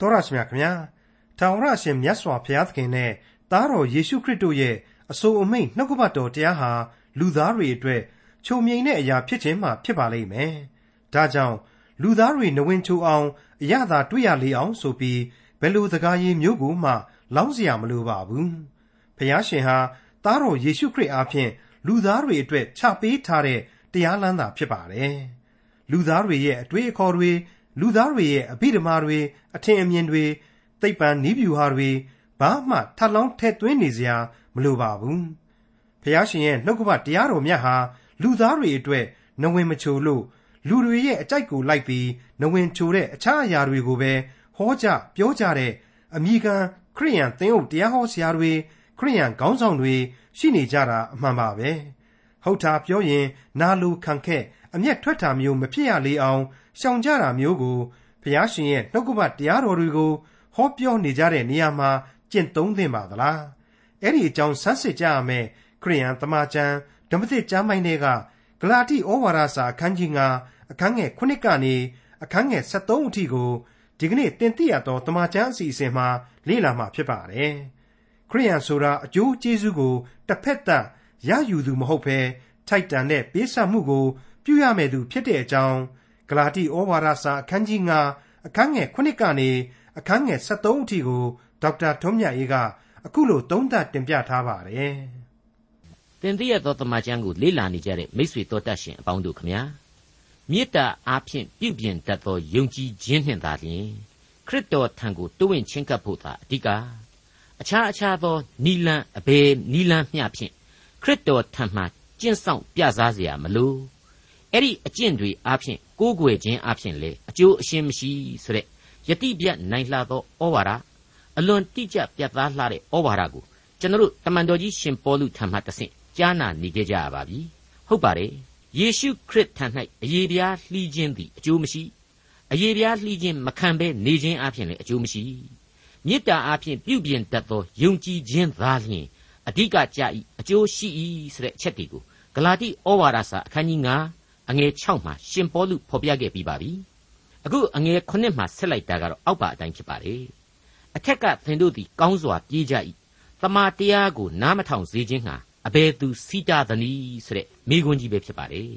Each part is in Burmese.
တော်ရရှိမြခင်ဗျာထာဝရရှင်မြတ်စွာဘုရားသခင်နဲ့သားတော်ယေရှုခရစ်တို့ရဲ့အဆိုအမိန့်နှုတ်ကပတ်တော်တရားဟာလူသားတွေအတွက်ချုံမြိန်တဲ့အရာဖြစ်ခြင်းမှဖြစ်ပါလိမ့်မယ်ဒါကြောင့်လူသားတွေနဝင်ချိုအောင်အရသာတွေ့ရလေအောင်ဆိုပြီးဘယ်လိုစကားရည်မျိုးကိုမှလောင်းစရာမလိုပါဘူးဘုရားရှင်ဟာသားတော်ယေရှုခရစ်အားဖြင့်လူသားတွေအတွက်ချပေးထားတဲ့တရားလမ်းသာဖြစ်ပါတယ်လူသားတွေရဲ့အတွေ့အခေါ်တွေ လူသားတွေရဲ့အဘိဓမ္မာတွေအထင်အမြင်တွေသိပ္ပံနည်းဗျူဟာတွေဘာမှထပ်လောင်းထည့်သွင်းနေစရာမလိုပါဘူးဖះရှင်ရဲ့နှုတ်ကပတရားတော်မြတ်ဟာလူသားတွေအတွက်နဝင်မချိုလို့လူတွေရဲ့အကြိုက်ကိုလိုက်ပြီးနဝင်ချိုတဲ့အခြားအရာတွေကိုပဲဟောကြပြောကြတဲ့အမိခံခရိယန်သင်းအုပ်တရားဟောဆရာတွေခရိယန်ခေါင်းဆောင်တွေရှိနေကြတာအမှန်ပါပဲဟုတ်တာပြောရင်နာလူခံခက် အမျက်ထွက်တာမျိုးမဖြစ်ရလေအောင်ရှောင်ကြတာမျိုးကိုဘုရားရှင်ရဲ့နှုတ်ကပတ်တရားတော်တွေကိုဟောပြောနေကြတဲ့နေရာမှာကျင့်သုံးသင့်ပါသလားအဲ့ဒီအကြောင်းဆန်းစစ်ကြရမယ်ခရိယန်တမန်ကျမ်းဓမ္မသစ်ကျမ်းပိုင်းတွေကဂလာတိဩဝါဒစာအခန်းကြီး9အခန်းငယ်9ကနေအခန်းငယ်73အထိကိုဒီကနေ့တင်ပြရသောတမန်ကျမ်းအစီအစဉ်မှာလေ့လာမှာဖြစ်ပါတယ်ခရိယန်ဆိုတာအကျိုးကျေးဇူးကိုတစ်ဖက်သက်ရယူသူမဟုတ်ဘဲထိုက်တန်တဲ့ပေးဆပ်မှုကို ပြုရမယ်သူဖြစ်တဲ့အကြောင်းဂလာတိဩဝါဒစာအခန်းကြီး9အခန်းငယ်9ကနေအခန်းငယ်73အထိကိုဒေါက်တာထွန်းမြတ်အေးကအခုလိုသုံးသပ်တင်ပြထားပါတယ်။တင်ပြရသောတမန်ကျမ်းကိုလေ့လာနေကြတဲ့မိတ်ဆွေတော်တတ်ရှင်အပေါင်းတို့ခမညာမေတ္တာအားဖြင့်ပြုပြင်တတ်သောယုံကြည်ခြင်းနှင့်သာလျှင်ခရစ်တော်ထံကိုတိုးဝင်ချင်းကပ်ဖို့သာအဓိကအခြားအခြားသောနီလန်အဘယ်နီလန်မျှဖြင့်ခရစ်တော်ထံမှကျင့်ဆောင်ပြစားเสียမလို့ အဲ့ဒီအကျင့်တွေအားဖြင့်ကိုးကွယ်ခြင်းအားဖြင့်လေအကျိုးအရှင်းမရှိဆိုတဲ့ယတိပြတ်နိုင်လှသောဩဝါဒအလွန်တိကျပြတ်သားလှတဲ့ဩဝါဒကိုကျွန်တော်တို့တမန်တော်ကြီးရှင်ပေါလုထံမှတဆင့်ကြားနာနေကြကြရပါပြီဟုတ်ပါတယ်ယေရှုခရစ်ထံ၌အယေပြားလှီးခြင်းသည်အကျိုးမရှိအယေပြားလှီးခြင်းမခံဘဲနေခြင်းအပြင်လည်းအကျိုးမရှိမေတ္တာအပြင်ပြုပြင်တတ်သောယုံကြည်ခြင်းသာလျှင်အဓိကကြ၏အကျိုးရှိ၏ဆိုတဲ့အချက်တွေကိုဂလာတိဩဝါဒစာအခန်းကြီး9 အငယ်6မှာရှင်ပေါလုဖော်ပြခဲ့ပြီးပါပြီအခုအငယ်9မှာဆက်လိုက်တာကတော့အောက်ပါအတိုင်းဖြစ်ပါတယ်အထက်ကသင်တို့သည်ကောင်းစွာပြေးကြ၏တမာတရားကိုနားမထောင်စေခြင်းဟာအဘယ်သူစီတာသနည်းဆိုတဲ့မိကွန်းကြီးပဲဖြစ်ပါတယ်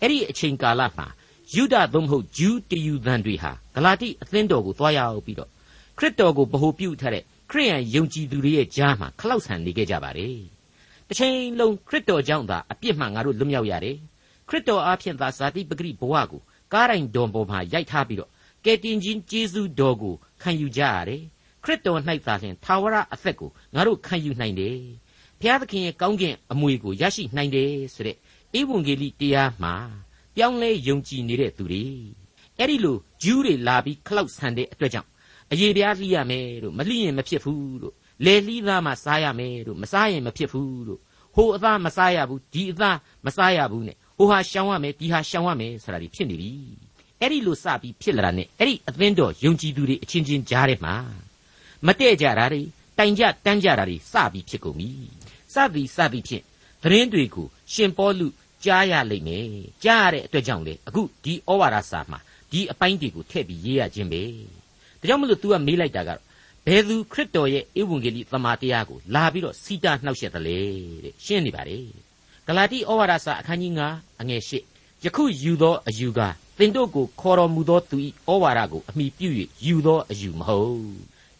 အဲ့ဒီအချိန်ကာလမှာယူဒသို့မဟုတ်ဂျူးတယူသန်တွေဟာဂလာတိအသင်းတော်ကိုသွားရောက်ပြီးတော့ခရစ်တော်ကိုဗဟုပြုထားတဲ့ခရိယန်ယုံကြည်သူတွေရဲ့ကြားမှာခလောက်ဆန်နေခဲ့ကြပါတယ်တစ်ချိန်လုံးခရစ်တော်ကြောင့်သာအပြစ်မှငါတို့လွတ်မြောက်ရတယ် ခရစ်တော်အားဖြင့်သာဇာတိပဂရိဘဝကိုကားတိုင်းတော်ပေါ်မှာရိုက်ထားပြီးတော့ကယ်တင်ခြင်းကျေးဇူးတော်ကိုခံယူကြရတယ်ခရစ်တော်၌သာလျှင်သာဝရအသက်ကိုငါတို့ခံယူနိုင်တယ်ဘုရားသခင်ရဲ့ကောင်းကင်အမွေကိုရရှိနိုင်တယ်ဆိုတဲ့ဧဝံဂေလိတရားမှာပြောင်းလဲယုံကြည်နေတဲ့သူတွေအဲ့ဒီလိုဂျူးတွေလာပြီးခလောက်ဆန်တဲ့အတွက်ကြောင့်အယေပြားလှီးရမယ်လို့မလှီးရင်မဖြစ်ဘူးလို့လေလှီးသားမှစားရမယ်လို့မစားရင်မဖြစ်ဘူးလို့ဟိုအသားမစားရဘူးဒီအသားမစားရဘူးနဲ့ ဟိုဟာရှောင်ရမယ်ဒီဟာရှောင်ရမယ်ဆိုတာဒီဖြစ်နေပြီအဲ့ဒီလိုစပြီးဖြစ်လာတာနဲ့အဲ့ဒီအသင်းတော်ယုံကြည်သူတွေအချင်းချင်းကြားထဲမှာမတည့်ကြတာတွေတိုင်ကြတန်းကြတာတွေစပြီးဖြစ်ကုန်ပြီစသည်စသည်ဖြင့်သတင်းတွေကိုရှင်ပေါလုကြားရလိမ့်မယ်ကြားရတဲ့အတွက်ကြောင့်လေအခုဒီဩဝါဒစာမှာဒီအပိုင်းတွေကိုထည့်ပြီးရေးရခြင်းပဲဒါကြောင့်မလို့ तू ကမေးလိုက်တာကတော့ဘယ်သူခရစ်တော်ရဲ့ဧဝံဂေလိသမာတရားကိုလာပြီးတော့စီတာနှောက်ယှက်တယ်လေတဲ့ရှင်းနေပါလေ ဂလာတိဩဝါဒစာအခန်းကြီး9အငယ်၈ယခုယူသောအယူကသင်တို့ကိုခေါ်တော်မူသောသူ၏ဩဝါဒကိုအမိပြု၍ယူသောအယူမဟုတ်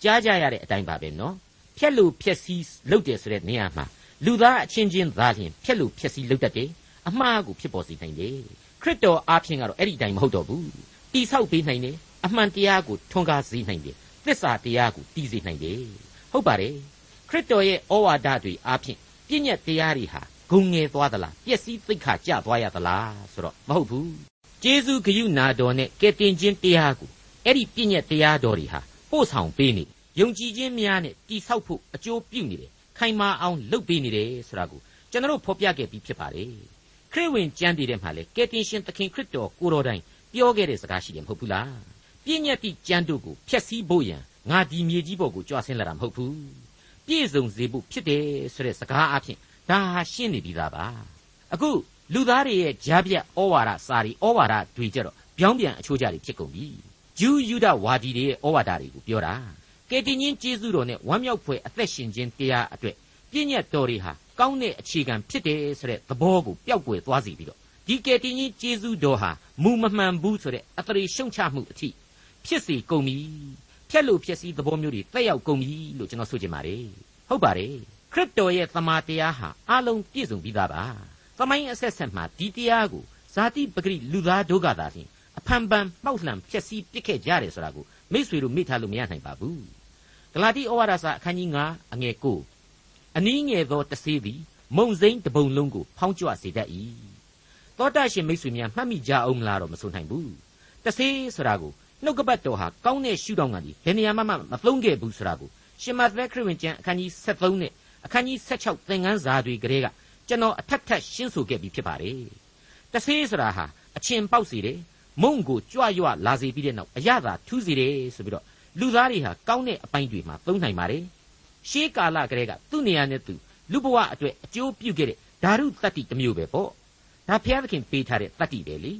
ကြားကြရတဲ့အတိုင်းပါပဲနော်ဖြက်လို့ဖြက်စီးလုပ်တယ်ဆိုတဲ့နေရာမှာလူသားအချင်းချင်းသာလျှင်ဖြက်လို့ဖြက်စီးလုပ်တတ်တယ်အမှားကိုဖြစ်ပေါ်စေနိုင်တယ်ခရစ်တော်အားဖြင့်ကတော့အဲ့ဒီအတိုင်းမဟုတ်တော့ဘူးတိဆောက်ပေးနိုင်တယ်အမှန်တရားကိုထွန်းကားစေနိုင်တယ်သစ္စာတရားကိုတည်စေနိုင်တယ်ဟုတ်ပါတယ်ခရစ်တော်ရဲ့ဩဝါဒတွေအားဖြင့်ပြည့်ညက်တရားတွေဟာ ဂုံငယ်သွားသလားပျက်စီးသိက္ခာကျသွားရသလားဆိုတော့မဟုတ်ဘူးကျေးဇူးဂရုနာတော်နဲ့ကယ်တင်ခြင်းတရားကိုအဲ့ဒီပြည့်ညက်တရားတော်တွေဟာပို့ဆောင်ပေးနေယုံကြည်ခြင်းများနဲ့တိဆောက်ဖို့အကျိုးပြုနေတယ်ခိုင်မာအောင်လုပ်ပေးနေတယ်ဆိုတာကိုကျွန်တော်ဖော်ပြခဲ့ပြီးဖြစ်ပါတယ်ခရစ်ဝင်ကျမ်းတည်တဲ့မှာလေကယ်တင်ရှင်သခင်ခရစ်တော်ကိုတော်တိုင်ပြောခဲ့တဲ့စကားရှိတယ်မဟုတ်ဘူးလားပြည့်ညက်သည့်ကျမ်းတို့ကိုဖျက်ဆီးဖို့ရန်ငါဒီမြေကြီးပေါ်ကိုကြွဆင်းလာတာမဟုတ်ဘူးပြည့်စုံစေဖို့ဖြစ်တယ်ဆိုတဲ့စကားအဖြစ် ဒါဟာရှင်းနေပြီသားပါအခုလူသားတွေရဲ့ကြားပြတ်ဩဝါဒစာရီဩဝါဒတွေကြတော့ပြောင်းပြန်အချိုးကြတွေဖြစ်ကုန်ပြီဂျူးယူဒဝါဒီတွေရဲ့ဩဝါဒတွေကိုပြောတာကယ်တင်ရှင်ကျေးဇူးတော်နဲ့ဝမ်းမြောက်ဖွယ်အသက်ရှင်ခြင်းတရားအတွက်ပြည့်ညတ်တော်တွေဟာကောင်းတဲ့အခြေခံဖြစ်တယ်ဆိုတဲ့သဘောကိုပျောက်ကွယ်သွားစေပြီးတော့ဒီကယ်တင်ရှင်ကျေးဇူးတော်ဟာမူမမှန်ဘူးဆိုတဲ့အသရေရှုံချမှုအထိဖြစ်စေကုန်ပြီဖြက်လို့ဖြစ်စည်းသဘောမျိုးတွေတက်ရောက်ကုန်ပြီလို့ကျွန်တော်ဆိုချင်ပါတယ်ဟုတ်ပါတယ် ခရစ်တော်ရဲ့သမာတရားဟာအလုံးပြည့်စုံပြီးသားပါသမိုင်းအဆက်ဆက်မှာဒီတရားကိုဇာတိပဂရိလူသားတို့ကသာဖြင့်အဖန်ပန်မှောက်လှန်ဖြစ်စည်းပစ်ခဲ့ကြတယ်ဆိုတာကိုမိษွေတို့မိထားလို့မရနိုင်ပါဘူးဂလာတိဩဝါဒစာအခန်းကြီး9အငယ်9အနည်းငယ်သောတဆေးသည်မုံစိမ့်တပုံလုံးကိုဖောင်းကြွစေတတ်၏သောတာရှင်မိษွေများမှတ်မိကြအောင်လားတော့မဆိုနိုင်ဘူးတဆေးဆိုတာကိုနှုတ်ကပတ်တော်ဟာကောင်းတဲ့ရှုထောင့်ကနေဘယ်နေရာမှမသုံးခဲ့ဘူးဆိုတာကိုရှင်မသက်ခရစ်ဝင်ကျမ်းအခန်းကြီး73နဲ့ အခန်းကြီး16သင်ခန်းစာတွေကလေးကကျွန်တော်အထက်ထက်ရှင်းဆိုခဲ့ပြီးဖြစ်ပါတယ်တဆေးဆိုတာဟာအချင်းပေါက်စီတယ်မုံကိုကြွရွလာစေပြီးတဲ့နောက်အရသာထူးစေတယ်ဆိုပြီးတော့လူသားတွေဟာကောင်းတဲ့အပိုင်းတွေမှာသုံးနိုင်ပါတယ်ရှေးကာလကလေးကသူ့နေရာနဲ့သူလူဘဝအတွက်အကျိုးပြုခဲ့တဲ့ဓာရုတတ္တိတစ်မျိုးပဲပေါ့ဒါဘုရားသခင်ပေးထားတဲ့တတ္တိပဲလေ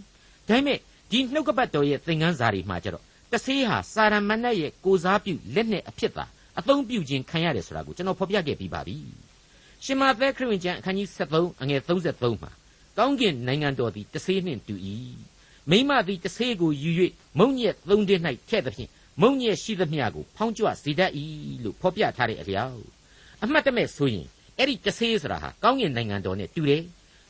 ဒါပေမဲ့ဒီနှုတ်ကပတ်တော်ရဲ့သင်ခန်းစာတွေမှာကျတော့တဆေးဟာစာရမဏေရဲ့ကိုစားပြုလက်နဲ့အဖြစ်သာ အသုံးပြုခြင်းခံရတယ်ဆိုတာကိုကျွန်တော်ဖော်ပြခဲ့ပြီးပါပြီရှင်မာသဲခရစ်ဝင်ကျမ်းအခန်းကြီး73အငယ်33မှာကောင်းကင်နိုင်ငံတော်သည်တဆေးနှင့်တူ၏မိမသည်တဆေးကိုယူ၍မုံညက်သုံးတင်း၌ထည့်သဖြင့်မုံညက်ရှိသမျှကိုဖောင်းကြွစေတတ်၏လို့ဖော်ပြထားတဲ့အလျောက်အမှတ်တမဲ့ဆိုရင်အဲ့ဒီတဆေးဆိုတာဟာကောင်းကင်နိုင်ငံတော်နဲ့တူတယ်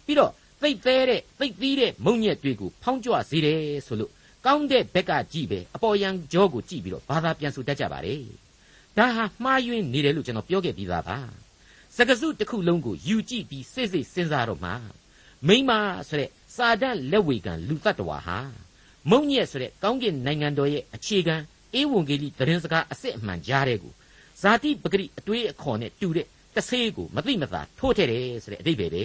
ပြီးတော့သိပ်သေးတဲ့သိပ်သီးတဲ့မုံညက်တွေကိုဖောင်းကြွစေတယ်ဆိုလို့ကောင်းတဲ့ဘက်ကကြည့်ပဲအပေါ်ယံကြောကိုကြည့်ပြီးတော့ဘာသာပြန်ဆိုတတ်ကြပါလေ ဒါဟာမှားယွင်းနေတယ်လို့ကျွန်တော်ပြောခဲ့ပြီးသားပါစကားစုတစ်ခုလုံးကိုယူကြည့်ပြီးစိတ်စိတ်စဉ်းစားတော့မှမိမဆိုတဲ့စာတတ်လက်ဝေကံလူတ attva ဟာမုံညက်ဆိုတဲ့ကောင်းကင်နိုင်ငံတော်ရဲ့အခြေခံဧဝံဂေလိသတင်းစကားအစစ်အမှန်ကြားတဲ့ကိုဇာတိပဂရိအတွေးအခေါ်နဲ့တူတဲ့တဆေးကိုမသိမသာထိုးထည့်တယ်ဆိုတဲ့အဓိပ္ပာယ်ပဲ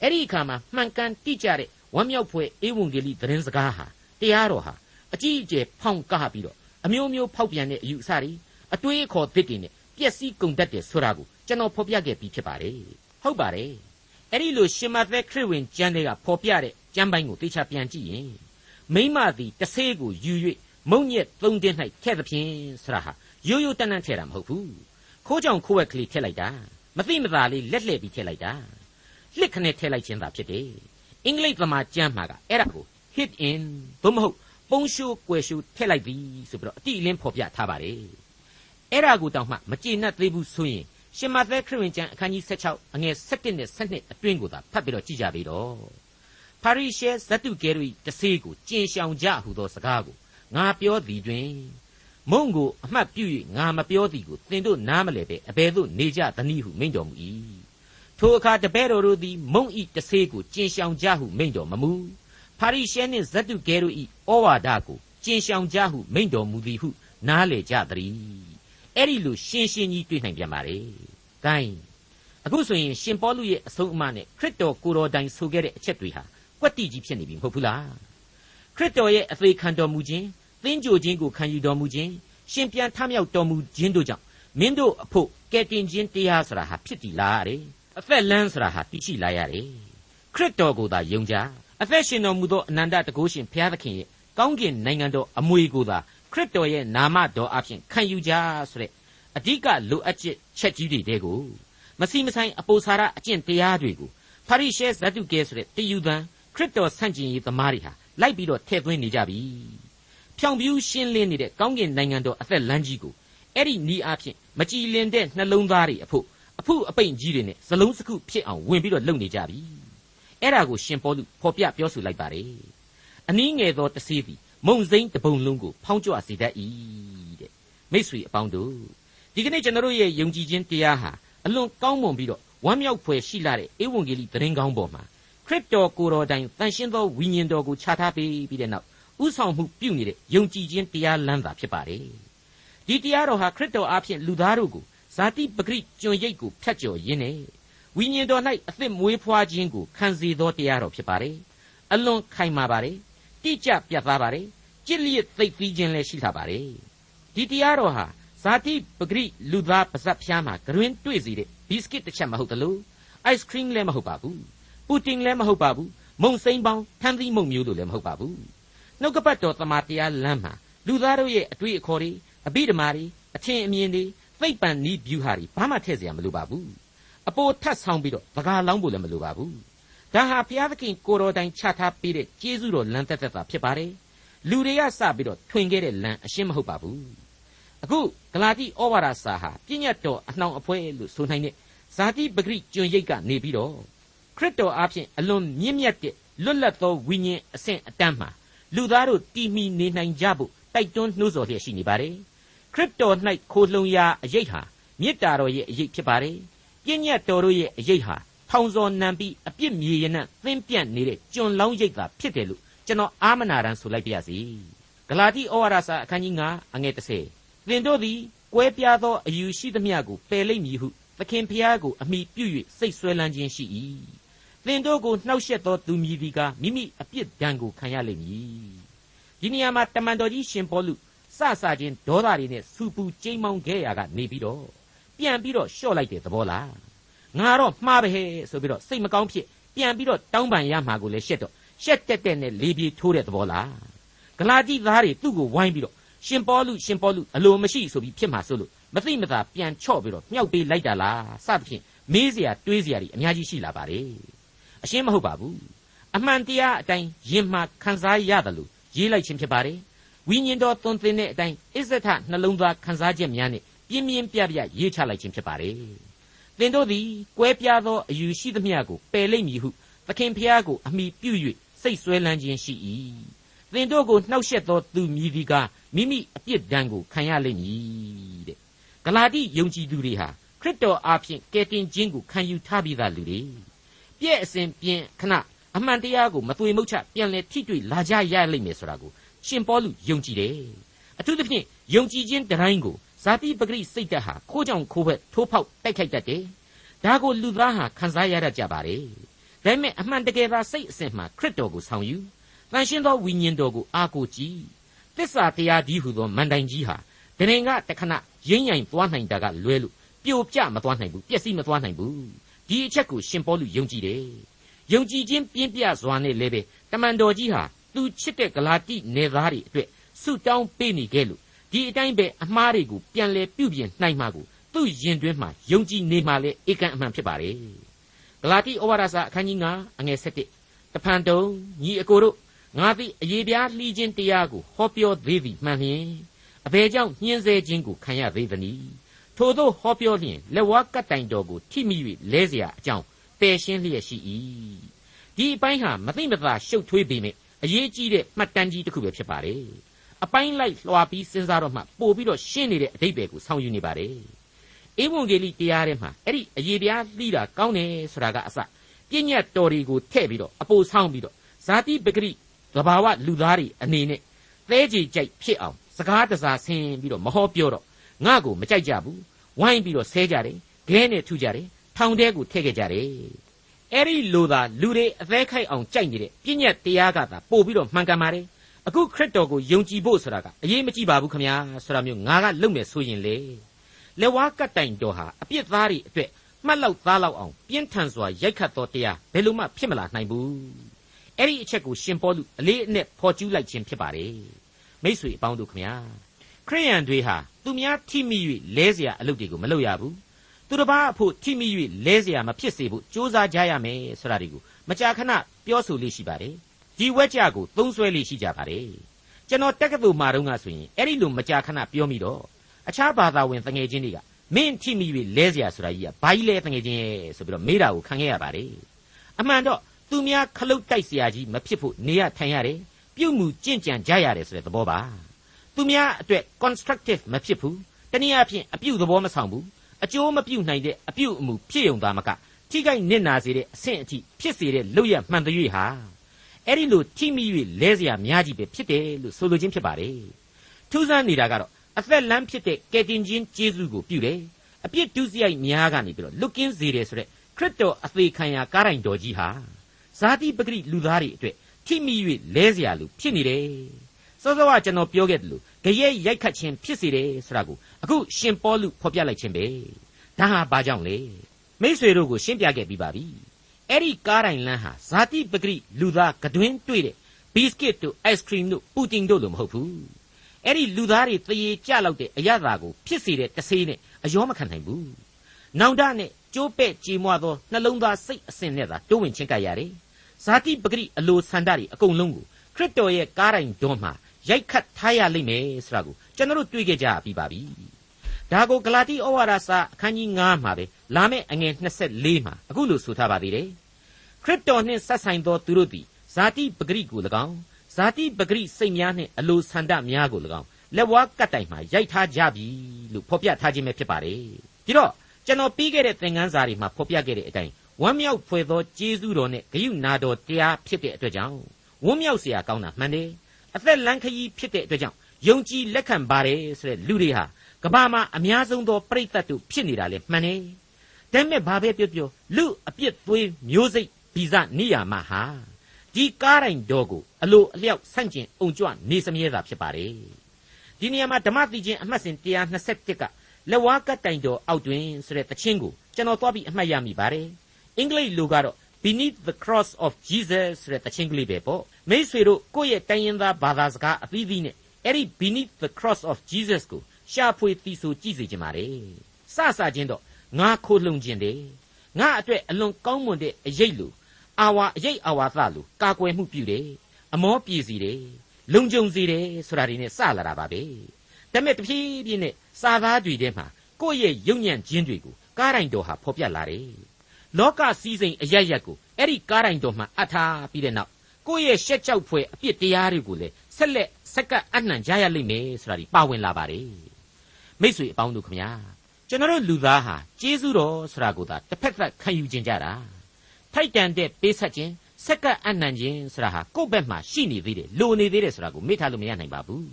အဲ့ဒီအခါမှာမှန်ကန်တိကျတဲ့ဝမ်းမြောက်ဖွယ်ဧဝံဂေလိသတင်းစကားဟာတရားတော်ဟာအကြီးအကျယ်ဖောင်းကားပြီးတော့အမျိုးမျိုးဖောက်ပြန်တဲ့အယူအဆတွေ အတွေးအခေါ်သစ်တွေနဲ့ပျက်စီးကုန်တတ်တယ်ဆိုတာကိုကျွန်တော်ဖော်ပြခဲ့ပြီးဖြစ်ပါတယ်ဟုတ်ပါတယ်အဲ့ဒီလိုရှင်မသက်ခရစ်ဝင်ကျမ်းတွေကဖော်ပြတဲ့ကျမ်းပိုင်းကိုသေချာပြန်ကြည့်ရင်မိမသည်တဆေးကိုယူ၍မုံညက်သုံးတင်း၌ထည့်သဖြင့်ဆရာဟာရိုးရိုးတန်းတန်းထည့်တာမဟုတ်ဘူးခိုးကြောင်ခိုးဝက်ကလေးထည့်လိုက်တာမသိမသာလေးလက်လှည့်ပြီးထည့်လိုက်တာလှစ်ခနဲ့ထည့်လိုက်ခြင်းသာဖြစ်တယ်အင်္ဂလိပ်သမားကျမ်းမှာကအဲ့ဒါကို hit in သို့မဟုတ်ပုံရှိုးကွယ်ရှိုးထည့်လိုက်ပြီဆိုပြီးတော့အတိအလင်းဖော်ပြထားပါတယ် အဲ့ဒါကိုတောင်မှမကျေနပ်သေးဘူးဆိုရင်ရှင်မသက်ခရစ်ဝင်ကျမ်းအခန်းကြီး16အငယ်17နဲ့17အတွင်းကိုသာဖတ်ပြီးတော့ကြည့်ကြပြီတော့ပါရိရှဲဇတ်တုကဲတို့တဆေးကိုကျင်ရှောင်ကြဟုသောစကားကိုငါပြောသည်တွင်မုံကိုအမှတ်ပြု၍ငါမပြောသည်ကိုသင်တို့နားမလဲပဲအဘယ်သို့နေကြသနည်းဟုမိန့်တော်မူ၏ထိုအခါတပည့်တော်တို့သည်မုံဤတဆေးကိုကျင်ရှောင်ကြဟုမိန့်တော်မမူပါရိရှဲနှင့်ဇတ်တုကဲတို့ဤဩဝါဒကိုကျင်ရှောင်ကြဟုမိန့်တော်မူသည်ဟုနားလေကြသည် အဲ့ဒီလိုရှင်းရှင်းကြီးတွေ့နိုင်ပြန်ပါလေ။ဂိုင်းအခုဆိုရင်ရှင်ပေါလုရဲ့အဆုံးအမနဲ့ခရစ်တော်ကိုတော်တိုင်ဆိုခဲ့တဲ့အချက်တွေဟာကွက်တိကြီးဖြစ်နေပြီမဟုတ်ဘူးလား။ခရစ်တော်ရဲ့အသေးခံတော်မူခြင်းသင်ကြိုခြင်းကိုခံယူတော်မူခြင်းရှင်ပြန်ထမြောက်တော်မူခြင်းတို့ကြောင့်မင်းတို့အဖို့ကယ်တင်ခြင်းတရားဆိုတာဟာဖြစ်တည်လာရတယ်။အသက်လန်းဆိုတာဟာတည်ရှိလာရတယ်။ခရစ်တော်ကိုသာယုံကြအသက်ရှင်တော်မူသောအနန္တတကုရှင်ဘုရားသခင်ရဲ့ကောင်းကင်နိုင်ငံတော်အမွေကိုသာခရစ်တော်ရဲ့နာမတော်အဖြစ်ခံယူကြဆိုတဲ့ အဓိကလိုအပ်ချက်ချက်ကြီးတွေတဲကိုမစီမဆိုင်အပိုစာရအကျင့်တရားတွေကိုဖာရိရှဲဇတ်တုကဲဆိုတဲ့တယူသံခရစ်တော်ဆန့်ကျင်ရေးသမားတွေဟာလိုက်ပြီးတော့ထည့်သွင်းနေကြပြီဖြောင်ပြူးရှင်းလင်းနေတဲ့ကောင်းကင်နိုင်ငံတော်အသက်လမ်းကြီးကိုအဲ့ဒီနီးအားဖြင့်မကြည်လင်တဲ့နှလုံးသားတွေအဖို့အဖုအပိန်ကြီးတွေနဲ့ဇလုံးစကုဖြစ်အောင်ဝင်ပြီးတော့လုပ်နေကြပြီအဲ့ဒါကိုရှင်ပေါလုဖော်ပြပြောဆိုလိုက်ပါတယ်အနည်းငယ်သောတဆေးသည်မုံစိမ့်တပုံလုံးကိုဖောင်းကြွစေတတ်၏တဲ့မိတ်ဆွေအပေါင်းတို့ ဒီကနေ့ကျွန်တော်တို့ရဲ့ယုံကြည်ခြင်းတရားဟာအလွန်ကောင်းမွန်ပြီးတော့ဝမ်းမြောက်ဖွယ်ရှိလာတဲ့ဧဝံဂေလိသတင်းကောင်းပေါ်မှာခရစ်တော်ကိုယ်တော်တိုင်တန်ရှင်းသောဝိညာဉ်တော်ကိုခြားထားပေးပြီးတဲ့နောက်ဥဆောင်မှုပြုနေတဲ့ယုံကြည်ခြင်းတရားလမ်းသာဖြစ်ပါတယ်ဒီတရားတော်ဟာခရစ်တော်အားဖြင့်လူသားတို့ကိုဇာတိပဂရိကျွန်ရိပ်ကိုဖြတ်ကျော်ရင်းနဲ့ဝိညာဉ်တော်၌အသက်မွေးဖွားခြင်းကိုခံစေသောတရားတော်ဖြစ်ပါတယ်အလွန်ခိုင်မာပါတယ်တိကျပြတ်သားပါတယ်ကြည်လျက်သိသိခြင်းလည်းရှိလာပါတယ်ဒီတရားတော်ဟာ ဇာတိပဂရိလူသားပါဇက်ဖျားမှာဂရင်းတွေ့စီတဲ့ဘီစကစ်တစ်ချက်မဟုတ်တလို့ ice cream လည်းမဟုတ်ပါဘူးပူတင်လည်းမဟုတ်ပါဘူးမုံစိမ့်ပေါင်းထမ်းသီးမုံမျိုးတို့လည်းမဟုတ်ပါဘူးနှုတ်ကပတ်တော်တမန်တရားလမ်းမှာလူသားတို့ရဲ့အတွေ့အခေါ်တွေအပိဓမ္မာတွေအထင်အမြင်တွေသိပ္ပံနည်းဗျူဟာတွေဘာမှထည့်စရာမလိုပါဘူးအပေါ်ထပ်ဆောင်ပြီးတော့ဗကာလောင်းဖို့လည်းမလိုပါဘူးဒါဟာဘုရားသခင်ကိုတော်တိုင်ချထားပေးတဲ့ကျေးဇူးတော်လမ်းသက်သက်သာဖြစ်ပါတယ်လူတွေကစပြီးတော့ထွင်ခဲ့တဲ့လမ်းအရှင်းမဟုတ်ပါဘူး အခုဂလာတိဩဝါဒစာဟာပြည့်ညတ်တော်အနှောင်အဖွဲလို့ဆိုနိုင်တဲ့ဇာတိပဂရိကျွန်ရိပ်ကနေပြီးတော့ခရစ်တော်အားဖြင့်အလွန်မြင့်မြတ်တဲ့လွတ်လပ်သောဝိညာဉ်အဆင့်အတန်းမှာလူသားတို့တည်မီနေနိုင်ကြဖို့တိုက်တွန်းနှိုးဆော်လျက်ရှိနေပါတယ်ခရစ်တော်၌ခိုလှုံရာအရေးဟာမေတ္တာတော်ရဲ့အရေးဖြစ်ပါတယ်ပြည့်ညတ်တော်တို့ရဲ့အရေးဟာထောင်စော်နံပြီးအပြစ်မြေရနံ့သင်းပြန့်နေတဲ့ကျွန်လောင်းရိပ်သာဖြစ်တယ်လို့ကျွန်တော်အာမနာရန်ဆိုလိုက်ပါရစေဂလာတိဩဝါဒစာအခန်းကြီး9အငယ်30 သင်တို့သည်ကွဲပြားသောအယူရှိသမျှကိုပယ်လိမ့်မည်ဟုသခင်ဖျားကိုအမိပြု၍စိတ်ဆွဲလန်းခြင်းရှိ၏သင်တို့ကိုနှောက်ယှက်သောသူမည်ဒီကမိမိအပြစ်ဒဏ်ကိုခံရလိမ့်မည်ဒီနေရာမှာတမန်တော်ကြီးရှင်ပေါလုစစချင်းဒေါသတွေနဲ့စူပူကျိမ်းမောင်းခဲ့ရကနေပြီးတော့ပြန်ပြီးတော့လျှော့လိုက်တဲ့သဘောလားငါတော့မှားပဲဆိုပြီးတော့စိတ်မကောင်းဖြစ်ပြန်ပြီးတော့တောင်းပန်ရမှာကိုလည်းရှက်တော့ရှက်တက်တက်နဲ့လေပြေထိုးတဲ့သဘောလားဂလာတိသားတွေသူ့ကိုဝိုင်းပြီးတော့ ရှင်ပေါလုရှင်ပေါလုအလိုမရှိဆိုပြီးဖြစ်မှာဆိုလို့မသိမသာပြန်ချော့ပြီးတော့မြောက်ပေးလိုက်တာလားစသဖြင့်မေးเสียတွေးเสียတွေအများကြီးရှိလာပါတယ်အရှင်းမဟုတ်ပါဘူးအမှန်တရားအတိုင်းယင်မှခံစားရတယ်လို့ရေးလိုက်ခြင်းဖြစ်ပါတယ်ဝိညာဉ်တော်သွန်သင်တဲ့အတိုင်းအစ္ဆထနှလုံးသားခံစားချက်များနဲ့ပြင်းပြင်းပြပြရေးချလိုက်ခြင်းဖြစ်ပါတယ်သင်တို့သည်ကွဲပြားသောအယူရှိသမျှကိုပယ်လိမ့်မည်ဟုသခင်ဖျားကိုအမိပြု၍စိတ်ဆွဲလန်းခြင်းရှိ၏ သင်တို့ကိုနှောက်ယှက်သောသူမြည်ဒီကမိမိအပြစ်ဒဏ်ကိုခံရလိမ့်မည်တဲ့ဂလာတိယုံကြည်သူတွေဟာခရစ်တော်အားဖြင့်ကယ်တင်ခြင်းကိုခံယူထားပြီးသားလူတွေပြည့်အစဉ်ပြင်းခဏအမှန်တရားကိုမသွေမုတ်ချပြန်လဲထိတွေ့လာကြရလိမ့်မယ်ဆိုတာကိုရှင်ပေါလုယုံကြည်တယ်အထူးသဖြင့်ယုံကြည်ခြင်းတိုင်းကိုဇာတိပဂရိစိတ်ဓာတ်ဟာခိုးကြောင်ခိုးဘက်ထိုးဖောက်တိုက်ခိုက်တတ်တယ်ဒါကိုလူသားဟာခံစားရတတ်ကြပါတယ်ဒါပေမဲ့အမှန်တကယ်သာစိတ်အစဉ်မှာခရစ်တော်ကိုဆောင်ယူ တန်ရှင်းသောဝိညာဉ်တော်ကိုအားကိုကြည်သစ္စာတရားဒီဟုသောမန်တိုင်ကြီးဟာဒရင်ကတခဏရင်းရင်သွားနိုင်တာကလွဲလို့ပြိုကျမသွားနိုင်ဘူးပျက်စီးမသွားနိုင်ဘူးဒီအချက်ကိုရှင်ပေါလုယုံကြည်တယ်ယုံကြည်ခြင်းပြင်းပြစွာနဲ့လည်းပဲတမန်တော်ကြီးဟာသူချစ်တဲ့ဂလာတိနယ်သားတွေအတွက်ဆုတောင်းပေးနေခဲ့လို့ဒီအတိုင်းပဲအမှားတွေကိုပြန်လဲပြုပြင်နိုင်မှာကိုသူ့ရင်တွင်းမှာယုံကြည်နေမှလည်းဧကန်အမှန်ဖြစ်ပါလေဂလာတိဩဝါဒစာအခန်းကြီး9အငယ်7တဖန်တုံညီအကိုတို့ ငါသည်အယေပြားလှီးခြင်းတရားကိုဟောပြောသေးသည်မှန်လျင်အဘယ်ကြောင့်ညှင်းဆဲခြင်းကိုခံရသေးသနည်းထို့သောဟောပြောလျင်လက်ဝါးကတ်တိုင်တော်ကိုထိမိ၍လဲเสียအကြောင်းပယ်ရှင်းလျက်ရှိ၏ဒီအပိုင်းဟာမသိမသာရှုပ်ထွေးပေမယ့်အရေးကြီးတဲ့မှတ်တမ်းကြီးတစ်ခုပဲဖြစ်ပါတယ်အပိုင်းလိုက်လွှာပြီးစဉ်းစားတော့မှပို့ပြီးတော့ရှင်းနေတဲ့အတိတ်ပဲကိုဆောင်ယူနေပါတယ်ဧဝံဂေလိတရားထဲမှာအဲ့ဒီအရေးပြားလှီးတာကောင်းတယ်ဆိုတာကအစပြည့်ညတ်တော်တွေကိုထည့်ပြီးတော့အပိုဆောင်ပြီးတော့ဇာတိပဂရိ သဘာဝလူသားတွေအနေနဲ့သဲကြီးကြိုက်ဖြစ်အောင်စကားတစားဆင်းပြီးတော့မဟောပြောတော့ငါ့ကိုမကြိုက်ကြဘူးဝိုင်းပြီးတော့ဆဲကြတယ်ခဲနဲ့ထုကြတယ်ထောင်ထဲကိုထည့်ခဲ့ကြတယ်အဲ့ဒီလိုသာလူတွေအသေးခိုက်အောင်ကြိုက်နေတဲ့ပြည့်ညတ်တရားကသာပို့ပြီးတော့မှန်ကန်ပါတယ်အခုခရစ်တော်ကိုယုံကြည်ဖို့ဆိုတာကအရေးမကြီးပါဘူးခမညာဆိုတာမျိုးငါကလုပ်မယ်ဆိုရင်လေလက်ဝါးကတ်တိုင်တော်ဟာအပြစ်သားတွေအတွက်မှတ်လောက်သားလောက်အောင်ပြင်းထန်စွာရိုက်ခတ်တော်တရားဘယ်လိုမှဖြစ်မလာနိုင်ဘူး အဲ့ဒီအချက်ကိုရှင်ပေါလုအလေးအနက်ဖော်ကျူးလိုက်ခြင်းဖြစ်ပါတယ်မိษွေအပေါင်းတို့ခမညာခရိယန်တွေဟာသူများထိမိ၍လဲเสียအလုပ်တွေကိုမလုပ်ရဘူးသူတစ်ပါးအဖို့ထိမိ၍လဲเสียမဖြစ်စေဖို့ကြိုးစားကြရမယ်ဆိုတာဒီကိုမကြာခဏပြောဆိုလေးရှိပါတယ်ဒီဝက်ကြကိုသုံးဆွဲလေးရှိကြပါတယ်ကျွန်တော်တက္ကသိုလ်မှာတုန်းကဆိုရင်အဲ့ဒီလိုမကြာခဏပြောမိတော့အခြားဘာသာဝင်တငယ်ချင်းတွေကမင်းထိမိ၍လဲเสียဆိုတာကြီးကဘာကြီးလဲတငယ်ချင်းရဲ့ဆိုပြီးတော့မေးတာကိုခံခဲ့ရပါတယ်အမှန်တော့ သူများခလုတ်တိုက်เสียကြီးမဖြစ်ဖို့နေရထိုင်ရတယ်ပြုတ်မှုကြင့်ကြံကြရတယ်ဆိုတဲ့သဘောပါသူများအတွက် constructive မဖြစ်ဘူးတနည်းအားဖြင့်အပြုသဘောမဆောင်ဘူးအကျိုးမပြုနိုင်တဲ့အပြုအမူဖြစ်ုံသားမကထိခိုက်နစ်နာစေတဲ့အဆင့်အထိဖြစ်စေတဲ့လုပ်ရမှန်တဲ့ဟာအဲ့ဒီလိုထိမိ၍လဲเสียများကြီးပဲဖြစ်တယ်လို့ဆိုလိုခြင်းဖြစ်ပါတယ်ထူးဆန်းနေတာကတော့အသက်လမ်းဖြစ်တဲ့ကယ်တင်ခြင်းကျေးဇူးကိုပြုတယ်အပြစ်ဒုစရိုက်များကနေပြီးတော့လွတ်ကင်းစေတယ်ဆိုတဲ့ခရစ်တော်အသေးခံရာကားတိုင်တော်ကြီးဟာ ဇာတိပဂရိလူသားတွေအတွက်ထိမိ၍လဲเสียလူဖြစ်နေတယ်စောစောကကျွန်တော်ပြောခဲ့တယ်လို့ကြရဲ့ရိုက်ခတ်ခြင်းဖြစ်စေတယ်ဆိုတာကိုအခုရှင်ပေါလုဖော်ပြလိုက်ခြင်းပဲဒါဟာဘာကြောင့်လဲမိษွေတို့ကိုရှင်းပြခဲ့ပြီးပါပြီအဲ့ဒီကားတိုင်လန်းဟာဇာတိပဂရိလူသားကတွင်တွေ့တဲ့ဘီစကစ်တို့အိုက်စခရီမ်တို့ပူတင်တို့လိုမဟုတ်ဘူး အဲ့ဒီလူသားတွေတရေကြလောက်တဲ့အရသာကိုဖြစ်စေတဲ့တဆေးနဲ့အယောမခံနိုင်ဘူး။နောင်တနဲ့ကျိုးပဲ့ကြေမွသောနှလုံးသားစိတ်အစဉ်နဲ့သာတိုးဝင်ချင်းကပ်ရတယ်။ ဇာတိပဂရိအလိုဆန္ဒတွေအကုန်လုံးကိုခရစ်တော်ရဲ့ကားတိုင်တွန်းမှာရိုက်ခတ်ထားရလိမ့်မယ်ဆိုတာကိုကျွန်တော်တို့တွေ့ကြကြပြီးပါပြီ။ဒါကိုဂလာတိဩဝါဒစာအခန်းကြီး9မှာပဲလာမယ့်အငယ်24မှာအခုလိုဆိုထားပါသေးတယ်။ခရစ်တော်နှင့်ဆက်ဆိုင်သောသူတို့သည်ဇာတိပဂရိကို၎င်းဇာတိပဂရိစိတ်များနှင့်အလိုဆန္ဒများကို၎င်းလက်ဝါးကတ်တိုင်မှာရိုက်ထားကြပြီလို့ဖော်ပြထားခြင်းပဲဖြစ်ပါတယ်ဒီတော့ကျွန်တော်ပြီးခဲ့တဲ့သင်ခန်းစာတွေမှာဖော်ပြခဲ့တဲ့အတိုင်း ဝမ်းမြောက်ဖွယ်သောကျေးဇူးတော်နဲ့ဂရုဏာတော်တရားဖြစ်တဲ့အတွက်ကြောင့်ဝမ်းမြောက်စရာကောင်းတာမှန်တယ်အသက်လမ်းခရီးဖြစ်တဲ့အတွက်ကြောင့်ယုံကြည်လက်ခံပါတယ်ဆိုတဲ့လူတွေဟာကမ္ဘာမှာအများဆုံးသောပြိဿတ်တို့ဖြစ်နေတာလည်းမှန်တယ်ဒါပေမဲ့ဘာပဲပြောပြောလူအပြစ်သွေးမျိုးစိတ်ဗီဇနိယာမဟာဒီကားတိုင်းတော်ကိုအလိုအလျောက်ဆန့်ကျင်အုံကြွနေစမြဲတာဖြစ်ပါတယ်ဒီနေရာမှာဓမ္မတိချင်းအမှတ်စဉ်121ကလက်ဝါးကတိုင်တော်အောက်တွင်ဆိုတဲ့တခြင်းကိုကျွန်တော်သွားပြီးအမှတ်ရမိပါတယ်။ အင်္ဂလိပ်လိုကတော့ beneath the cross of Jesus ဆိုတဲ့တခြင်းကလေးပဲပေါ့မိษွေတို့ကိုယ့်ရဲ့တိုင်းရင်းသားဘာသာစကားအသီးသီးနဲ့အဲ့ဒီ beneath the cross of Jesus ကိုရှာဖွေသီဆိုကြည့်စေချင်ပါတယ်စစချင်းတော့ငါခိုးလှုံခြင်းတယ်ငါအတွက်အလွန်ကောင်းမွန်တဲ့အရေးလိုအာဝါအရေးအာဝါသလိုကာကွယ်မှုပြုတယ်အမောပြေစီတယ်လုံခြုံစေတယ်ဆိုတာတွေနဲ့စလာတာပါပဲဒါပေမဲ့တဖြည်းဖြည်းနဲ့စာသားတွေထဲမှာကိုယ့်ရဲ့ယုံညံ့ခြင်းတွေကိုကားတိုင်းတော်ဟာဖော်ပြလာတယ် လောကစည်းစိမ်အရရက်ကိုအဲ့ဒီကားတိုင်းတော်မှာအထားပြီးတဲ့နောက်ကိုယ့်ရဲ့ရှက်ကြောက်ဖွယ်အပြစ်တရားတွေကိုလည်းဆက်လက်စက္ကပ်အနှံကြရလိမ့်မယ်ဆိုတာဒီပါဝင်လာပါတယ်မိတ်ဆွေအပေါင်းတို့ခမညာကျွန်တော်တို့လူသားဟာကျေးဇူးတော်ဆိုတာကိုသာတစ်ဖက်သက်ခံယူခြင်းကြတာထိုက်တန်တဲ့ပေးဆက်ခြင်းစက္ကအနှံခြင်းဆိုတာဟာကိုယ့်ဘက်မှာရှိနေသေးတယ်လိုနေသေးတယ်ဆိုတာကိုမေ့ထားလို့မရနိုင်ပါဘူး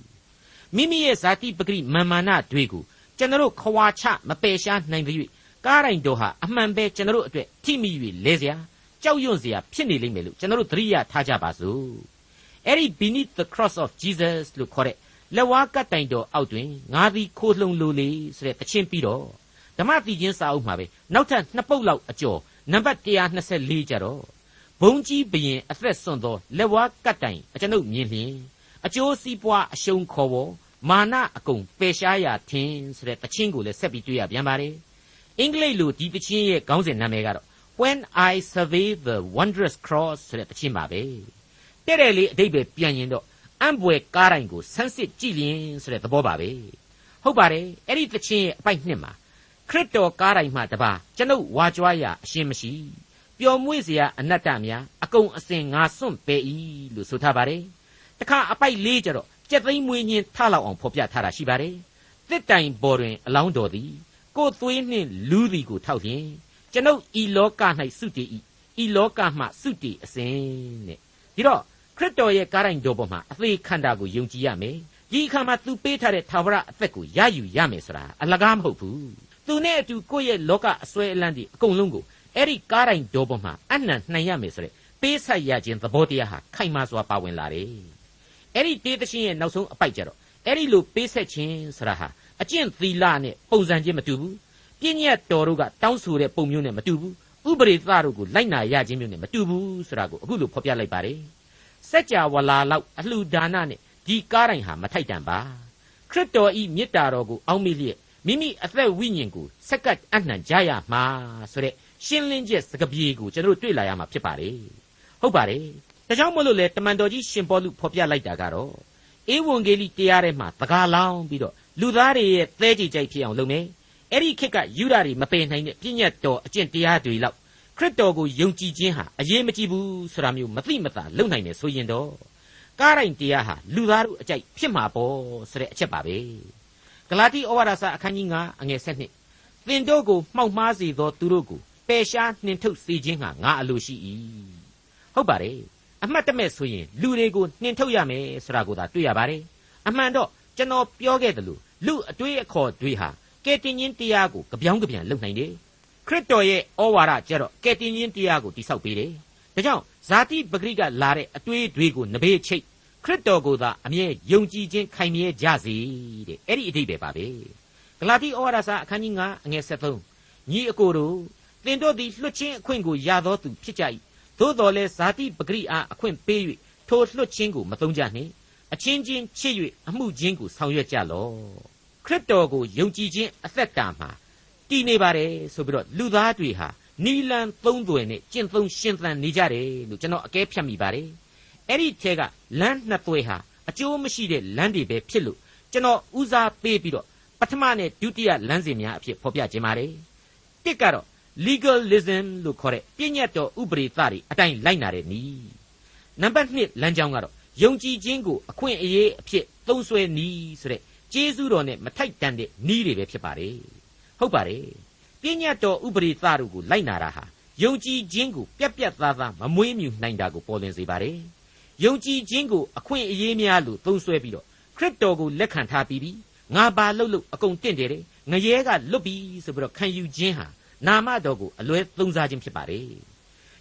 မိမိရဲ့ဇာတိပဂရိမာမာနတွေကိုကျွန်တော်ခွာချမပယ်ရှားနိုင်ပြီ ကားတိုင်းတော်ဟာအမှန်ပဲကျွန်တော်အတွက်ထိမိ၍လဲစရာကြောက်ရွံ့စရာဖြစ်နေလိမ့်မယ်လို့ကျွန်တော်သတိရထားကြပါစို့အဲ့ဒီ beneath the cross of Jesus လို့ခေါ်တဲ့လက်ဝါးကတ်တိုင်တော်အောက်တွင်ငါသည်ခိုးလှုံလိုလေဆိုတဲ့တခြင်းပြီးတော့ဓမ္မတိချင်းစာအုပ်မှာပဲနောက်ထပ်နှစ်ပုတ်လောက်အကျော်နံပါတ်124ကျတော့ဘုံကြီးဘရင်အသက်ဆွန့်သောလက်ဝါးကတ်တိုင်အကျွန်ုပ်မြင်လျင်အကျိုးစီးပွားအရှုံးခေါ်ပေါ်မာနအကုန်ပယ်ရှားရထင်ဆိုတဲ့တခြင်းကိုလည်းဆက်ပြီးတွေ့ရပြန်ပါတယ် အင်္ဂလိပ်လိုဒီတခြင်းရဲ့ခေါင်းစဉ်နာမည်ကတော့ When I Survey the Wondrous Cross ဆိုတဲ့တခြင်းပါပဲတဲ့တဲ့လေးအတိတ်ပဲပြန်ရင်တော့အံ့ဘွယ်ကားတိုင်းကိုဆန်းစစ်ကြည့်ရင်ဆိုတဲ့သဘောပါပဲဟုတ်ပါတယ်အဲ့ဒီတခြင်းရဲ့အပိုက်နှစ်မှာခရစ်တော်ကားတိုင်းမှာတပါကျွန်ုပ်ဝါကြွားရအရှင်းမရှိပျော်မွေ့စရာအနတ္တများအကုန်အစင်ငါစွန့်ပေ၏လို့ဆိုထားပါတယ်တခါအပိုက်လေးကြတော့ကြက်သိမ်းမွေးညင်းထလောက်အောင်ဖော်ပြထားတာရှိပါတယ်တစ်တိုင်ပေါ်တွင်အလောင်းတော်သည် ကိုယ်သွေးနှင့်လူးသည်ကိုထောက်လျင်ကျွန်ုပ်ဤလောက၌စုတည်၏ဤလောကမှစုတည်အစဉ်တဲ့ဒီတော့ခရစ်တော်ရဲ့ကားတိုင်းတော်ပေါ်မှာအသေးခန္ဓာကိုယုံကြည်ရမယ်ဒီအခါမှာသူပေးထားတဲ့သာဝရအသက်ကိုရယူရမယ်ဆိုတာအလကားမဟုတ်ဘူးသူနဲ့အတူကိုယ့်ရဲ့လောကအစွဲအလန်းဒီအကုန်လုံးကိုအဲ့ဒီကားတိုင်းတော်ပေါ်မှာအနံ့နှံရမယ်ဆိုတဲ့ပေးဆက်ရခြင်းသဘောတရားဟာခိုင်မာစွာပါဝင်လာတယ်အဲ့ဒီတေးသရှင်ရဲ့နောက်ဆုံးအပိုက်ကြတော့အဲ့ဒီလိုပေးဆက်ခြင်းဆိုတာဟာ အကျင့်သီလနဲ့ပုံစံချင်းမတူဘူးပြည့်ညတ်တော်တို့ကတောင်းဆိုတဲ့ပုံမျိုးနဲ့မတူဘူးဥပရိသတို့ကိုလိုက်နာရခြင်းမျိုးနဲ့မတူဘူးဆိုတာကိုအခုလိုဖော်ပြလိုက်ပါတယ်စัจ java ဝလာလောက်အလှဒါနနဲ့ဒီကားတိုင်းဟာမထိုက်တန်ပါခရစ်တော်ဤမေတ္တာတော်ကိုအောက်မေ့လျက်မိမိအသက်ဝိညာဉ်ကိုစက္ကပ်အနှံကြရမှာဆိုတဲ့ရှင်းလင်းချက်စကားပြေကိုကျွန်တော်တို့တွေ့လာရမှာဖြစ်ပါတယ်ဟုတ်ပါတယ်ဒါကြောင့်မလို့လေတမန်တော်ကြီးရှင်ပေါလုဖော်ပြလိုက်တာကတော့ဧဝံဂေလိတရားထဲမှာတကားလောင်းပြီးတော့ လူသားတွေရဲ့သဲကြည်ကြိုက်ဖြစ်အောင်လုပ်မယ်အဲ့ဒီခေတ်ကယူဒာတွေမပယ်နိုင်တဲ့ပြည့်ညတ်တော်အကျင့်တရားတွေလောက်ခရစ်တော်ကိုယုံကြည်ခြင်းဟာအရေးမကြီးဘူးဆိုတာမျိုးမသိမသာလုပ်နိုင်တယ်ဆိုရင်တော့ကားတိုင်းတရားဟာလူသားတို့အကြိုက်ဖြစ်မှာပေါ့ဆိုတဲ့အချက်ပါပဲဂလာတိဩဝါဒစာအခန်းကြီး9အငယ်7သင်တို့ကိုမှောက်မှားစေသောသူတို့ကိုပယ်ရှားနှင်ထုတ်စေခြင်းဟာငါအလိုရှိ၏ဟုတ်ပါတယ်အမှတ်တမဲ့ဆိုရင်လူတွေကိုနှင်ထုတ်ရမယ်ဆိုတာကိုသာတွေ့ရပါတယ်အမှန်တော့ကျွန်တော်ပြောခဲ့တယ်လို့ လူအတွေးအခေါ်တွေဟာကယ်တင်ရှင်တရားကိုကြပြောင်းကြပြန်လုပ်နိုင်တယ်ခရစ်တော်ရဲ့ဩဝါဒကြတော့ကယ်တင်ရှင်တရားကိုတိဆောက်ပေးတယ်ဒါကြောင့်ဇာတိပဂရိကလာတဲ့အတွေးတွေကိုနဘေးချိတ်ခရစ်တော်ကိုသာအမြဲယုံကြည်ခြင်းခိုင်မြဲကြစေတဲ့အဲ့ဒီအဓိပ္ပာယ်ပါပဲဂလာတိဩဝါဒစာအခန်းကြီး9အငယ်73ညီအကိုတို့သင်တို့သည်လွတ်ချင်းအခွင့်ကိုရသောသူဖြစ်ကြ၏သို့တော်လည်းဇာတိပဂရိအားအခွင့်ပေး၍ထိုလွတ်ချင်းကိုမသုံးကြနှင့် အအချင်းချင်းချစ်၍အမှုချင်းကိုဆောင်ရွက်ကြလော့ခရစ်တော်ကိုယုံကြည်ခြင်းအသက်တာမှာတည်နေပါတယ်ဆိုပြီးတော့လူသားတွေဟာနီလန်သုံးသွယ်နဲ့ကျင့်သုံးရှင်သန်နေကြတယ်လို့ကျွန်တော်အကဲဖြတ်မိပါတယ်အဲ့ဒီထဲကလမ်းနှစ်သွဲဟာအကျိုးမရှိတဲ့လမ်းတွေပဲဖြစ်လို့ကျွန်တော်ဦးစားပေးပြီးတော့ပထမနဲ့ဒုတိယလမ်းစဉ်များအဖြစ်ဖော်ပြခြင်းပါတယ်တစ်ကတော့ legalism လို့ခေါ်တဲ့ပြည့်ညတ်တော်ဥပဒေသားတွေအတိုင်းလိုက်နာတဲ့နည်းနံပါတ်2လမ်းကြောင်းကတော့ ယုံကြည်ခြင်းကိုအခွင့်အရေးအဖြစ်သုံးဆွဲနည်းဆိုတဲ့ကျေးဇူးတော်နဲ့မထိုက်တန်တဲ့နည်းတွေပဲဖြစ်ပါတယ်ဟုတ်ပါတယ်ပြည့်ညတ်တော်ဥပဒေသားတို့ကိုလိုက်နာတာဟာယုံကြည်ခြင်းကိုပြက်ပြက်သားသားမမွေးမြူနိုင်တာကိုပေါ်လွင်စေပါတယ်ယုံကြည်ခြင်းကိုအခွင့်အရေးများလို့သုံးဆွဲပြီးတော့ခရစ်တော်ကိုလက်ခံထားပြီးပြီငါဘာလုပ်လို့အကုန်တင့်တယ်တဲ့ငရဲကလွတ်ပြီဆိုပြီးတော့ခံယူခြင်းဟာနာမတော်ကိုအလွဲသုံးစားခြင်းဖြစ်ပါတယ်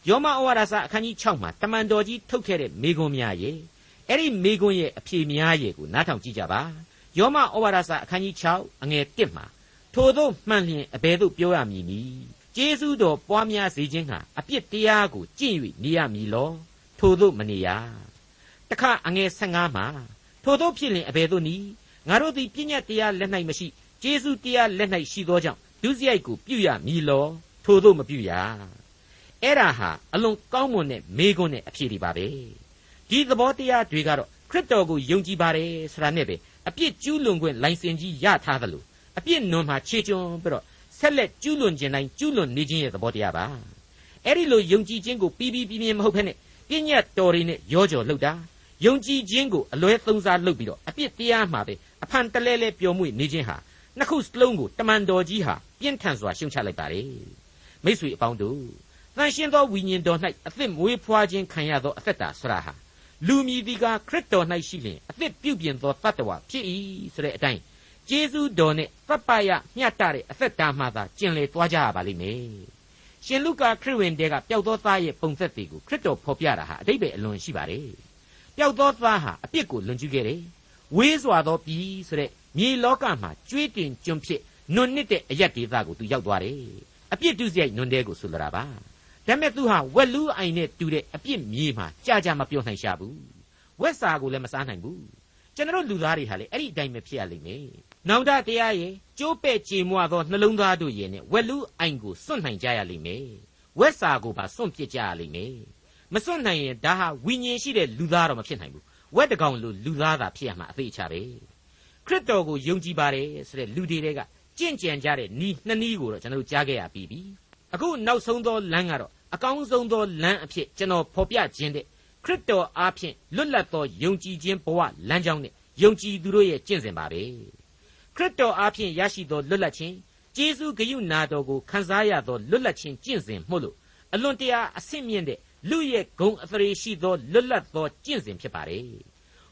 ယောမဩဝါဒစာအခန်းကြီး6မှာတမန်တော်ကြီးထုတ်ခဲ့တဲ့မေခွန်းများရဲ့ အဲ့ဒီမေခွန်းရဲ့အဖြေများရဲ့ကိုနားထောင်ကြည့်ကြပါယောမဩဝါဒစာအခန်းကြီး6အငယ်1မှာထို့သောမှန်လျင်အဘယ်သို့ပြောရမည်နည်းကျေးဇူးတော်ပွားများစေခြင်းဟာအပြစ်တရားကိုကျင့်၍နေရမည်လောထို့သောမနေရတခါအငယ်15မှာထို့သောဖြစ်လျင်အဘယ်သို့နည်းငါတို့သည်ပြည့်ညတ်တရားလက်၌မရှိကျေးဇူးတရားလက်၌ရှိသောကြောင့်ဒုစရိုက်ကိုပြုရမည်လောထို့သောမပြုရအဲ့ဒါဟာအလွန်ကောင်းမွန်တဲ့မေခွန်းနဲ့အဖြေတွေပါပဲ ဒီသဘောတရားတွေကတော့ခရစ်တော်ကိုယုံကြည်ပါတယ်ဆိုတာနဲ့ပဲအပြစ်ကျူးလွန်ခွင့်လိုင်စင်ကြီးရထားသလိုအပြစ်နွန်မှာခြေကျွန်းပြီးတော့ဆက်လက်ကျူးလွန်ခြင်းတိုင်းကျူးလွန်နေခြင်းရဲ့သဘောတရားပါအဲ့ဒီလိုယုံကြည်ခြင်းကိုပြီးပြီးပြင်းပြင်းမဟုတ်ဖ ೇನೆ ပြည့်ညတ်တော်တွေနဲ့ရောကြော်လှုပ်တာယုံကြည်ခြင်းကိုအလွဲသုံးစားလုပ်ပြီးတော့အပြစ်တရားမှာပဲအဖန်တလဲလဲပျော်မွေ့နေခြင်းဟာနှစ်ခုစလုံးကိုတမန်တော်ကြီးဟာပြင်းထန်စွာရှုံချလိုက်ပါလေမိษွေအပေါင်းတို့တန်ရှင်းသောဝိညာဉ်တော်၌အသစ်မွေးဖွားခြင်းခံရသောအသက်တာဆရာဟာ လူမြည်ဒီကခရစ်တော်၌ရှိလျင်အသစ်ပြုပြင်သောတတ္တဝါဖြစ်၏ဆိုတဲ့အတိုင်းကျေးဇူးတော်နဲ့သပ္ပယမျှတတဲ့အသက်တာမှသာကျင်လည်သွားကြရပါလိမ့်မယ်ရှင်လုကာခရစ်ဝင်တဲကပျောက်သောသားရဲ့ပုံသက်တွေကိုခရစ်တော်ဖော်ပြတာဟာအတိတ်ပဲအလွန်ရှိပါတယ်ပျောက်သောသားဟာအပြစ်ကိုလွန်ကျူးခဲ့တယ်ဝေးစွာသောပြည်ဆိုတဲ့မြေလောကမှာကျွေးတင်ကျွန်းဖြစ်နွန်နစ်တဲ့အရက်ဒေသကိုသူရောက်သွားတယ်အပြစ်ဒုစရိုက်နွန်တဲကိုဆိုလိုတာပါ ဒါမဲ့သူဟာဝက်လူးအိုင်နဲ့တူတဲ့အပြစ်မြေမှာကြာကြာမပြောနိုင်ရှာဘူးဝက်စာကိုလည်းမစားနိုင်ဘူးကျွန်တော်လူသားတွေဟာလေအဲ့ဒီအတိုင်းပဲဖြစ်ရလိမ့်မယ်နောင်တတရားရဲ့ကျိုးပဲ့ကြေမွသောနှလုံးသားတို့ရဲ့နဲ့ဝက်လူးအိုင်ကိုစွန့်နိုင်ကြရလိမ့်မယ်ဝက်စာကိုပါစွန့်ပစ်ကြရလိမ့်မယ်မစွန့်နိုင်ရင်ဒါဟာဝိညာဉ်ရှိတဲ့လူသားတော့မဖြစ်နိုင်ဘူးဝက်တကောင်လိုလူသားသာဖြစ်ရမှာအသေးချပဲခရစ်တော်ကိုယုံကြည်ပါတယ်ဆိုတဲ့လူတွေကကြင့်ကြံကြတဲ့နီးနှစ်နီးကိုတော့ကျွန်တော်တို့ကြားခဲ့ရပြီးပြီ အခုနောက်ဆုံးသောလမ်းကတော့အကောင်းဆုံးသောလမ်းအဖြစ်ကျွန်တော်ဖော်ပြခြင်းတဲ့ခရစ်တော်အားဖြင့်လွတ်လပ်သောယုံကြည်ခြင်းဘဝလမ်းကြောင်းနဲ့ယုံကြည်သူတို့ရဲ့ကျင့်စဉ်ပါပဲခရစ်တော်အားဖြင့်ရရှိသောလွတ်လပ်ခြင်းကျေးဇူးဂရုနာတော်ကိုခံစားရသောလွတ်လပ်ခြင်းကျင့်စဉ်မှုလို့အလွန်တရာအဆင့်မြင့်တဲ့လူရဲ့ဂုံအသရေရှိသောလွတ်လပ်သောကျင့်စဉ်ဖြစ်ပါတယ်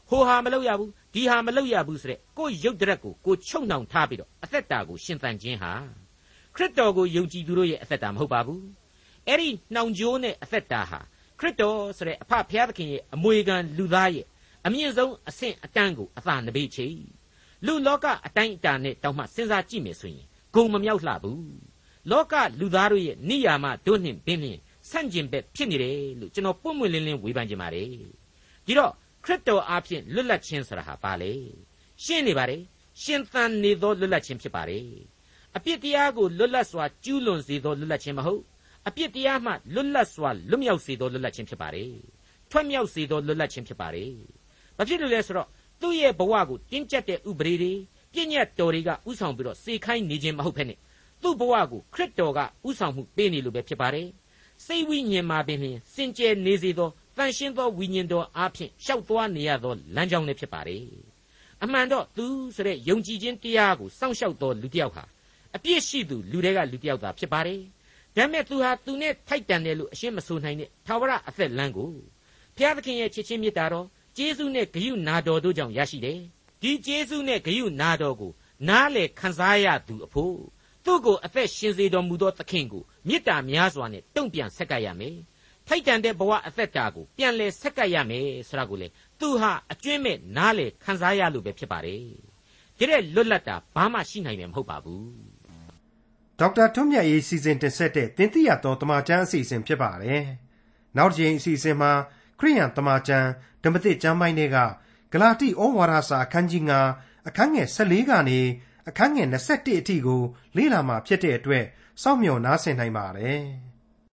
ဟိုဟာမလုပ်ရဘူးဒီဟာမလုပ်ရဘူးဆိုတဲ့ကိုယ်ရုပ်တရက်ကိုကိုချုပ်နှောင်ထားပြီးတော့အသက်တာကိုရှင်သန်ခြင်းဟာ ခရစ်တော်ကိုယုံကြည်သူတို့ရဲ့အသက်တာမဟုတ်ပါဘူးအဲ့ဒီနှောင်ကြိုးနဲ့အသက်တာဟာခရစ်တော်ဆိုတဲ့အဖဖျားသခင်ရဲ့အမွေခံလူသားရဲ့အမြင့်ဆုံးအဆင့်အတန်းကိုအသာနဘေးချေလူလောကအတိုင်းအတာနဲ့တောင်မှစဉ်းစားကြည့်မယ်ဆိုရင်ဂုံမမြောက်လှဘူးလောကလူသားတို့ရဲ့နိယာမတို့နှင့်ဘင်းလျင်ဆန့်ကျင်ဘက်ဖြစ်နေတယ်လို့ကျွန်တော်ပွင့်ပွင့်လင်းလင်းဝေဖန်ကြပါတယ်ဒီတော့ခရစ်တော်အားဖြင့်လွတ်လပ်ခြင်းဆိုတာဟာဘာလဲရှင်းနေပါတယ်ရှင်သန်နေသောလွတ်လပ်ခြင်းဖြစ်ပါတယ် အပြစ်တရားကိုလွတ်လပ်စွာကျူးလွန်စေသောလွတ်လပ်ခြင်းမဟုတ်အပြစ်တရားမှလွတ်လပ်စွာလွတ်မြောက်စေသောလွတ်လပ်ခြင်းဖြစ်ပါတယ်ထွက်မြောက်စေသောလွတ်လပ်ခြင်းဖြစ်ပါတယ်ဘာဖြစ်လို့လဲဆိုတော့သူ့ရဲ့ဘဝကိုတင်းကျပ်တဲ့ဥပဒေတွေပြည့်ညတ်တော်တွေကဥဆောင်ပြီးတော့စေခိုင်းနေခြင်းမဟုတ်ဖ ೇನೆ သူ့ဘဝကိုခရစ်တော်ကဥဆောင်မှုပေးနေလို့ပဲဖြစ်ပါတယ်စိတ်ဝိညာဉ်မှာပင်လျှင်စင်ကြယ်နေစေသောတန်ရှင်းသောဝိညာဉ်တော်အားဖြင့်ရှောက်သွားနေရသောလမ်းကြောင်းလည်းဖြစ်ပါတယ်အမှန်တော့သူဆိုတဲ့ယုံကြည်ခြင်းတရားကိုစောင့်ရှောက်သောလူတစ်ယောက်ဟာ အပြစ်ရှိသူလူတွေကလူတစ်ယောက်သာဖြစ်ပါတယ်ဒါပေမဲ့သူဟာသူနဲ့ထိုက်တန်တယ်လို့အရှင်းမဆိုနိုင်တဲ့သာဝရအသက်လမ်းကိုဘုရားသခင်ရဲ့ချစ်ချင်းမေတ္တာတော်ကျေးဇူးနဲ့ဂရုနာတော်တို့ကြောင့်ရရှိတယ်ဒီကျေးဇူးနဲ့ဂရုနာတော်ကိုနားလေခံစားရသူအဖို့သူ့ကိုအသက်ရှင်စေတော်မူသောသခင်ကိုမေတ္တာများစွာနဲ့တုံ့ပြန်ဆက်ကပ်ရမယ်ထိုက်တန်တဲ့ဘဝအသက်တာကိုပြန်လဲဆက်ကပ်ရမယ်ဆိုတာကိုလေသူဟာအကျွင့်မဲ့နားလေခံစားရလို့ပဲဖြစ်ပါတယ်ဒီတဲ့လွတ်လပ်တာဘာမှရှိနိုင်မှာမဟုတ်ပါဘူး ဒေါက်တာထွန်းမြတ်ရေးစီစဉ်တင်ဆက်တဲ့တင်ပြတော်တမချန်းအစီအစဉ်ဖြစ်ပါတယ်နောက်တစ်ချိန်အစီအစဉ်မှာခရိယန်တမချန်းဓမ္မသစ်ကျမ်းပိုင်းတွေကဂလာတိဩဝါဒစာအခန်းကြီး9အခန်းငယ်14ကနေအခန်းငယ်21အထိကိုလေ့လာမှာဖြစ်တဲ့အတွက်စောင့်မျှော်နားဆင်နိုင်ပါတယ်။